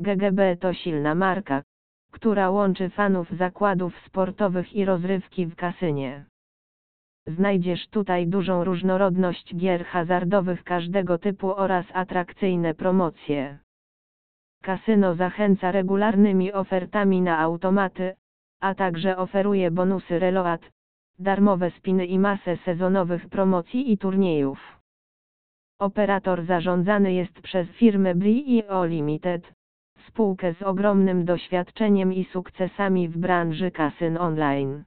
GGB to silna marka, która łączy fanów zakładów sportowych i rozrywki w kasynie. Znajdziesz tutaj dużą różnorodność gier hazardowych każdego typu oraz atrakcyjne promocje. Kasyno zachęca regularnymi ofertami na automaty, a także oferuje bonusy reload, darmowe spiny i masę sezonowych promocji i turniejów. Operator zarządzany jest przez firmę BRIO Limited, spółkę z ogromnym doświadczeniem i sukcesami w branży kasyn online.